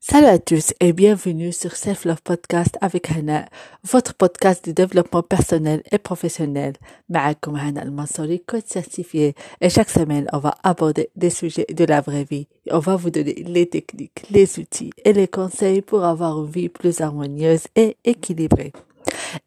Salut à tous et bienvenue sur Self Love Podcast avec Hana, votre podcast de développement personnel et professionnel. Ma'akum Hana Al-Mansouri, coach certifié. Et chaque semaine, on va aborder des sujets de la vraie vie. On va vous donner les techniques, les outils et les conseils pour avoir une vie plus harmonieuse et équilibrée.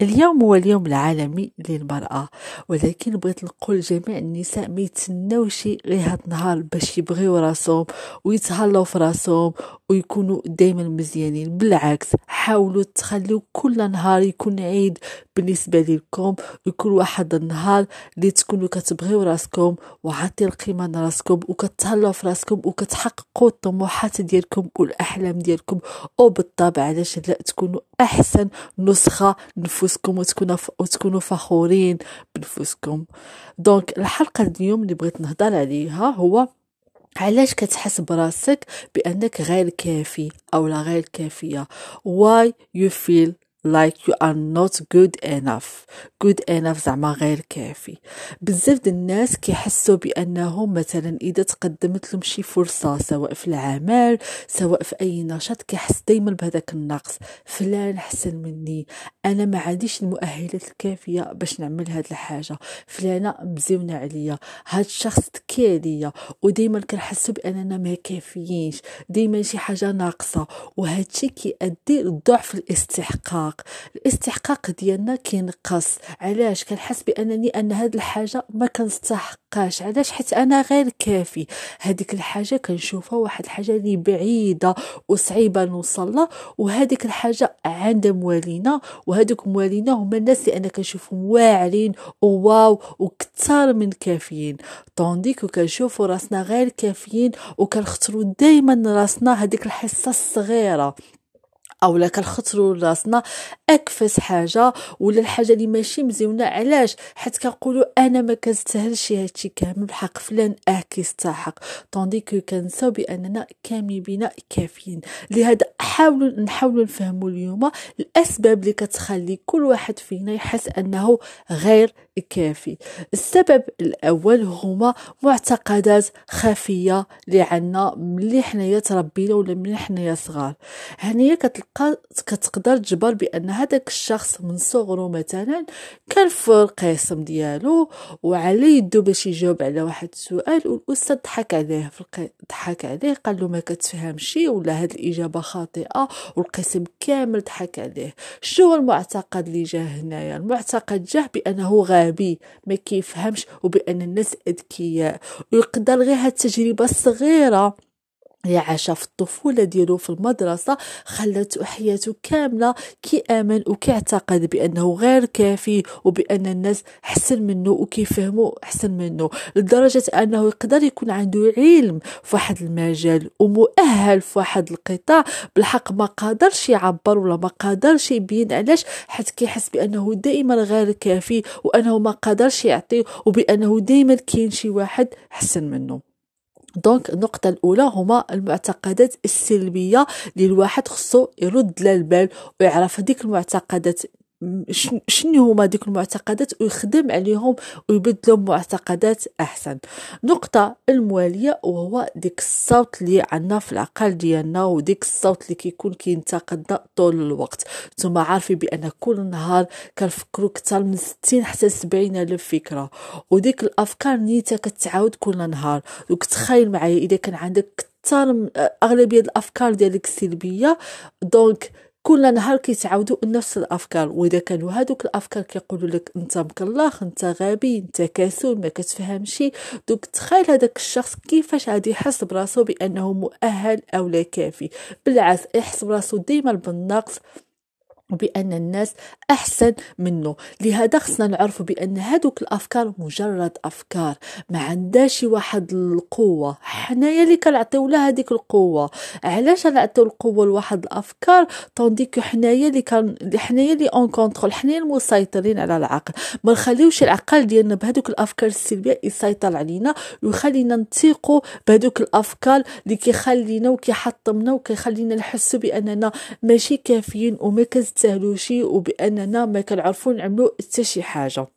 اليوم هو اليوم العالمي للمرأة ولكن بغيت نقول لجميع النساء ما يتسناوش غير هاد النهار باش يبغيو راسهم ويتهلاو في راسهم ويكونوا دائما مزيانين. بالعكس حاولوا تخليو كل نهار يكون عيد بالنسبة لكم يكون واحد النهار اللي تكونوا كتبغيو راسكم وعطي القيمة لراسكم وكتهلاو في راسكم وكتحققوا الطموحات ديالكم والأحلام ديالكم. وبالطبع علاش لا تكونوا أحسن نسخة نفوسكم وتكونوا فخورين بنفوسكم. donc الحلقة اليوم اللي بغيت نهضر عليها هو علاش كتحس براسك بأنك غير كافي أو لا غير كافية؟ Why you feel like you are not good enough. Good enough زعما غير كافي. بزاف د الناس كيحسوا بأنهم مثلا إذا تقدمت لهم شي فرصة سواء في العمل سواء في أي نشاط كيحس دائما بهذاك النقص. فلان أحسن مني. أنا ما عنديش المؤهلات الكافية باش نعمل هاد الحاجة. فلانة مزيونة عليا. هاد الشخص تكي عليا. ودائما كنحسوا بأننا ما كافيينش. دائما شي حاجة ناقصة. وهادشي كيؤدي لضعف الاستحقاق. الاستحقاق. الاستحقاق ديالنا كينقص. علاش؟ كنحس بانني ان هاد الحاجة ما كنستحقاش. علاش؟ حيت أنا غير كافي. هذيك الحاجة كنشوفها واحد الحاجة اللي بعيدة وصعيبة نوصل لها وهذيك الحاجة عند موالينا وهذوك موالينا هما الناس اللي أنا كنشوفهم واعرين وواو وكثار من كافيين. طونديك وكنشوفوا راسنا غير كافيين وكنختاروا دائما راسنا هذيك الحصة الصغيرة. اولا كنخطروا راسنا أكفس حاجة. ولا الحاجة اللي ماشي مزيونة علاش؟ حيت كنقولوا أنا ما كنستاهلش هادشي كامل بحق فلان أه كيستحق. طوندي كو كنساو بأننا كامل بنا كافيين. لهذا حاولوا نحاولوا نفهموا اليوم الأسباب اللي كتخلي كل واحد فينا يحس أنه غير كافي السبب الأول هما معتقدات خفية اللي عنا ملي حنايا تربينا ولا ملي حنايا صغار. هنايا كتلقى كتقدر تجبر بأن هذاك الشخص من صغره مثلا كان في القسم ديالو وعلى يدو باش يجاوب على واحد السؤال والأستاذ ضحك عليه في. ضحك عليه قال له ما كتفهمش ولا هاد الإجابة خاطئة والقسم كامل ضحك عليه. شنو هو المعتقد اللي جا هنايا؟ المعتقد جاه بأنه غبي ما كيفهمش وبأن الناس اذكياء ويقدر غير هاد التجربة الصغيرة. عاش في الطفولة ديالو في المدرسة خلته حياته كاملة كيآمن وكيعتقد بأنه غير كافي وبأن الناس حسن منه وكيفهموا أحسن منه لدرجة أنه يقدر يكون عنده علم في واحد المجال ومؤهل في واحد القطاع بالحق ما قادرش يعبر ولا ما قادرش يبين علاش حيت كيحس بأنه دائما غير كافي وأنه ما قادرش يعطي وبأنه دائما كاين شي واحد حسن منه. donc النقطة الأولى هما المعتقدات السلبية اللي الواحد خصو يرد للبال ويعرف هذيك المعتقدات. شنو هما ديك المعتقدات ويخدم عليهم ويبدلهم معتقدات أحسن. نقطة الموالية وهو ديك الصوت اللي عندنا في العقل ديالنا وديك الصوت اللي كيكون كينتقدنا طول الوقت. ثم عارفين بأن كل نهار كنفكروا كثر من 60 حتى 70 ألف فكرة. وديك الأفكار نيتا كتعاود كل نهار. وكتخيل معايا إذا كان عندك كثر أغلبية الأفكار ديالك سلبية donc كل نهار كيتعاودوا نفس الأفكار وإذا كانوا هادوك الأفكار كيقولوا لك أنت مكلاخ أنت غبي أنت كسول ما كتفهمش. donc تخيل هذاك الشخص كيفاش غادي يحس براسو بأنه مؤهل أو لا كافي. بالعكس يحس براسو ديما بالنقص. وبان الناس أحسن منه. لهذا خصنا نعرف بأن هذوك الأفكار مجرد أفكار. ما عندهاش واحد القوة. حنايا اللي كنعطيو لها هذيك القوة. علاش نعطيو القوة لواحد الأفكار؟ tandis que حنايا اللي كان حنايا اللي en contrôle حنايا المسيطرين على العقل. ما نخليوش العقل ديالنا بهذوك الأفكار السلبية يسيطر علينا ويخلينا نثيقوا بهذوك الأفكار اللي كيخلينا وكيحطمنا وكيخلينا نحسوا بأننا ماشي كافيين وما كنستاهلوش وبأننا ما كنعرفوا نعملوا حتى شي حاجة.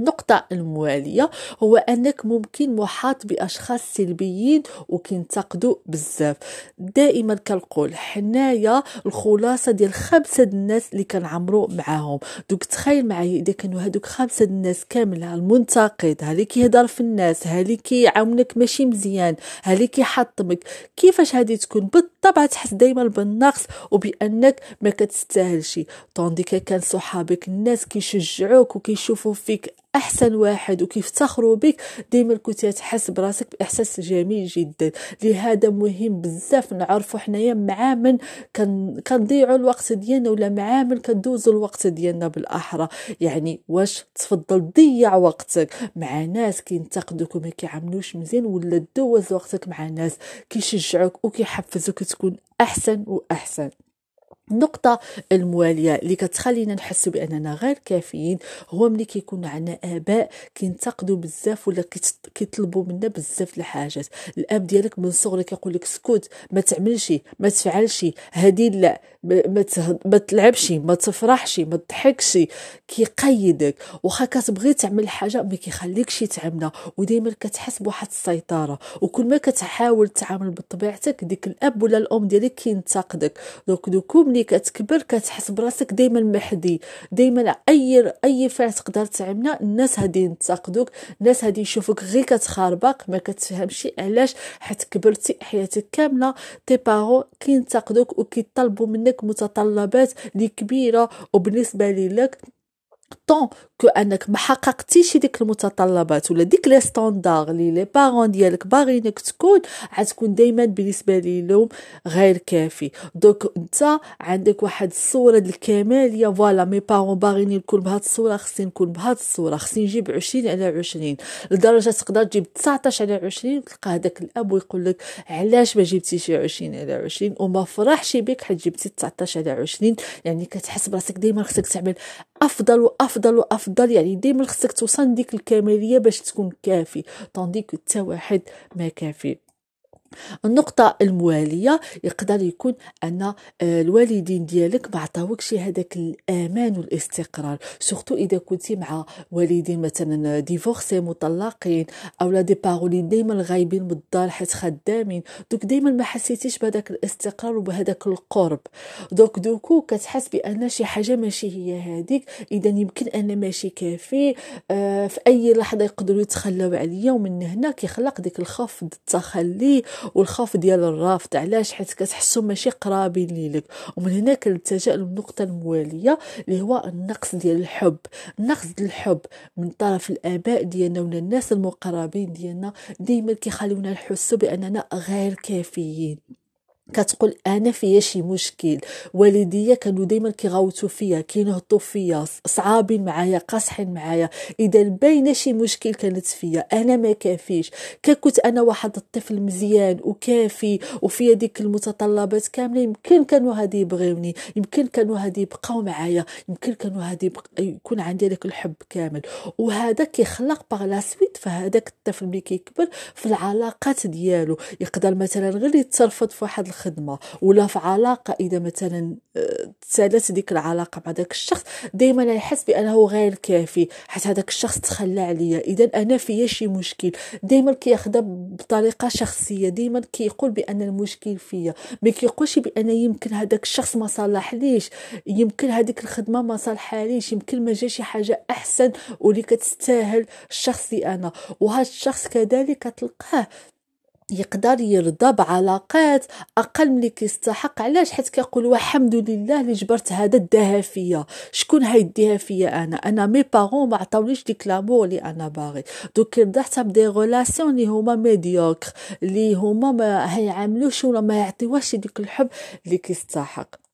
النقطة الموالية هو أنك ممكن محاط بأشخاص سلبيين وكينتقدوا بزاف. دائما كنقول حنايا الخلاصة ديال خمسة الناس اللي كنعمرو معاهم. دوك تخيل معايا إذا كانوا هادوك خمسة الناس كاملة المنتقد ها اللي كيهضر في الناس ها اللي كيعاونك ماشي مزيان ها اللي كيحطمك. كيفاش هادي تكون؟ بالطبع تحس دائما بالنقص وبأنك ما كتستاهلش. طوندي كان صحابك الناس كيشجعوك وكيشوفوا فيك أحسن واحد وكيفتخروا بك. دائما كنت تحس براسك بإحساس جميل جدا. لهذا مهم بزاف نعرفوا حنايا مع من كنضيعوا الوقت ديالنا ولا مع من كندوزوا الوقت ديالنا بالأحرى. يعني واش تفضل ضيع وقتك مع ناس كينتقدوك وما كيعاملوش مزيان ولا دوز وقتك مع ناس كيشجعوك وكيحفزوك تكون أحسن وأحسن؟ النقطة الموالية اللي كتخلينا نحس بأننا غير كافيين. هو ملي كيكون عندنا آباء كينتقدوا بزاف ولا كيطلبوا منا بزاف الحاجات. الأب ديالك من صغرك يقول لك سكوت ما تعملش ما تفعلش هادي لا ما, ما تلعبش ما تفرحش ما تضحكش. كيقيدك. واخا كتبغي تعمل حاجة ما كيخليكش تعملها ودائما كتحس بواحد السيطرة. وكل ما كتحاول تعامل بطبيعتك ديك الأب ولا الأم ديالك كينتقدك. دوك دوكو ملي كتكبر كتحس براسك دائما محدي دائما أي أي فعل تقدر تعملها. الناس هادي ينتقدوك الناس هادي يشوفوك غير كتخربق ما كتفهمش علاش حيت كبرتي حياتك كاملة. tes parents كينتقدوك وكيطلبوا منك متطلبات اللي كبيره وبالنسبه لك tant que أنك ما حققتيش ديك المتطلبات ولا ديك les standards اللي les parents ديالك باغينك تكون غتكون دائما بالنسبة لهم غير كافي. donc أنت عندك واحد الصورة الكماليه voilà mes parents باغيني نكون بهاد الصورة خصني نكون بهاد الصورة خصني نجيب 20 على 20 لدرجة تقدر تجيب 19 على 20 تلقى هذاك الأب ويقول لك علاش ما جبتيش 20 على 20 وما فرحش بك حيت جبتي 19 على 20 يعني كتحس براسك دائما خصك تعمل أفضل وأفضل وأفضل يعني ديما خصك توصل ديك الكمالية باش تكون كافي tandis que حتى واحد ما كافي. النقطة الموالية يقدر يكون أن آه، الوالدين ديالك ما عطاوكش هذاك الأمان والاستقرار surtout إذا كنتي مع والدين مثلا divorcés مطلقين أو لا دي بارولين دايما غايبين من الدار حيت خدامين donc دايما ما حسيتيش بهذاك الاستقرار وبهذاك القرب. donc du coup كتحس بأن شي حاجة ماشي هي هذيك إذا يمكن أن ماشي كافي آه في أي لحظة يقدروا يتخلاو عليا ومن هنا كيخلق ديك الخوف التخلي والخوف ديال الرفض علاش؟ حيت كتحسوا ماشي قرابين ليك. ومن هنا كنلتجا للنقطة الموالية اللي هو النقص ديال الحب. النقص ديال الحب من طرف الآباء ديالنا ولا الناس المقربين ديالنا ديما كيخليونا نحسوا بأننا غير كافيين. كتقول أنا فيا شي مشكل. والديا كانوا دائما كيغوتوا فيا كينهضوا فيا صعابين معايا قاصحين معايا. اذا باينة شي مشكل كانت فيا أنا ما كافيش. كنت أنا واحد الطفل مزيان وكافي وفيا ديك المتطلبات كاملة يمكن كانوا هادي يبغيوني يمكن كانوا هادي يبقاو معايا يمكن كانوا هادي يبق... يكون عندي داك الحب كامل. وهذا كيخلق باغ لا سويت فهذاك الطفل ملي كيكبر في العلاقات ديالو. يقدر مثلا غير يترفض في واحد الخدمة. ولا في علاقة إذا مثلا آه، تسالت ديك العلاقة مع داك الشخص دائما يحس بأنه غير كافي. حتى هذاك الشخص تخلى عليا. اذا أنا فيا شي مشكل. دائما كياخذها بطريقة شخصية. دائما كيقول بأن المشكل فيا. ما كيقولش بأن يمكن هذاك الشخص ما صلحليش يمكن هذيك الخدمة ما صالحاليش يمكن ما جا شي حاجة أحسن واللي كتستاهل شخصي أنا. وهذا الشخص كذلك تلقاه. يقدر يرضى بعلاقات أقل من اللي كيستحق. علاش؟ حيت كيقول والحمد لله اللي جبرت هذا اداها فيا. شكون هيديها فيا أنا؟ أنا mes parents ما عطاوليش ديك l'amour اللي أنا باغي. donc كيرضى حتى ب des relations اللي هما médiocres اللي هما ما هيعاملوش ولا ما يعطيوهش ديك الحب اللي كيستحق.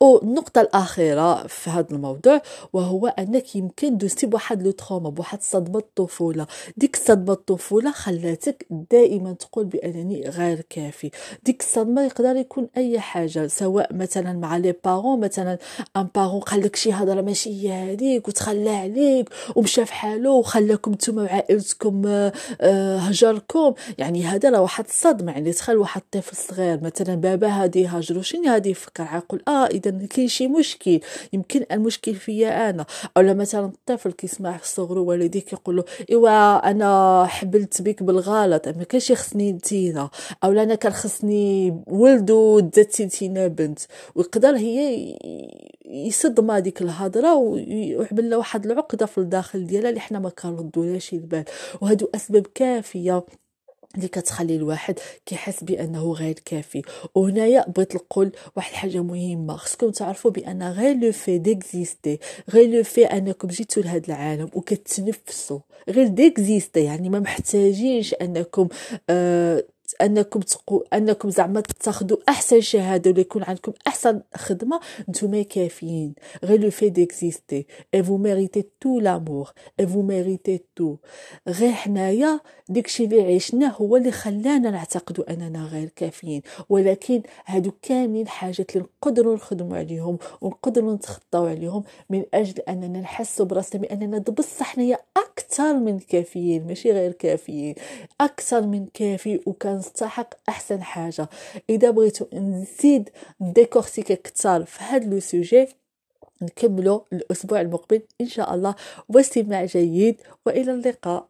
والنقطة الأخيرة في هذا الموضوع وهو أنك يمكن دوزتي بواحد le trauma بواحد صدمة الطفولة ديك الصدمة الطفولة خلاتك دائما تقول بأنني غير كافي. ديك الصدمة يقدر يكون أي حاجة سواء مثلا مع les parents مثلا un parent قال لك شي هضرة ماشي هي هذيك وتخلى عليك ومشى في حالو وخلاكم نتوما وعائلتكم آه، هجركم. يعني هذا راه واحد الصدمة يعني تخيل واحد الطفل صغير مثلا بابا هادي هاجرو شنو هادي يفكر؟ آه لا اذا كاين شي مشكل يمكن المشكل فيا أنا. أو مثلا الطفل كيسمع في صغرو والديه كيقول له إيوا أنا حبلت بك بالغلط ما كانش يخصني نتينا. أو أنا كان خصني ولد ودزتي نتينا بنت. ويقدر هي يصدم هذيك الهضرة ويحمل له واحد العقدة في الداخل ديالها اللي حنا ما كنردولهاش البال. وهادو أسباب كافية. اللي كتخلي الواحد كيحس بأنه غير كافي. وهنايا بغيت نقول واحد الحاجة مهمة خصكم تعرفوا بأن غير le fait d'exister غير le fait أنكم جيتوا لهذا العالم وكتنفسوا غير d'exister يعني ما محتاجينش أنكم آه أنكم تقو أنكم زعما تاخذوا أحسن شهادة ولا يكون عندكم أحسن خدمة نتوما كافيين. غير le fait d'exister et vous méritez tout l'amour et vous méritez tout غير حنايا داكشي اللي عشناه هو اللي خلانا نعتقدوا أننا غير كافيين. ولكن هادو كاملين حاجات اللي نقدروا نخدموا عليهم ونقدروا نتخطاو عليهم من أجل أننا نحسوا براسنا بأننا بصح حنايا أكثر من كافيين ماشي غير كافيين. أكثر من كافي وكنستحق أحسن حاجة. إذا بغيتو نزيد décortiquer أكثر في هذا le sujet نكملو الأسبوع المقبل إن شاء الله. واستماع جيد وإلى اللقاء.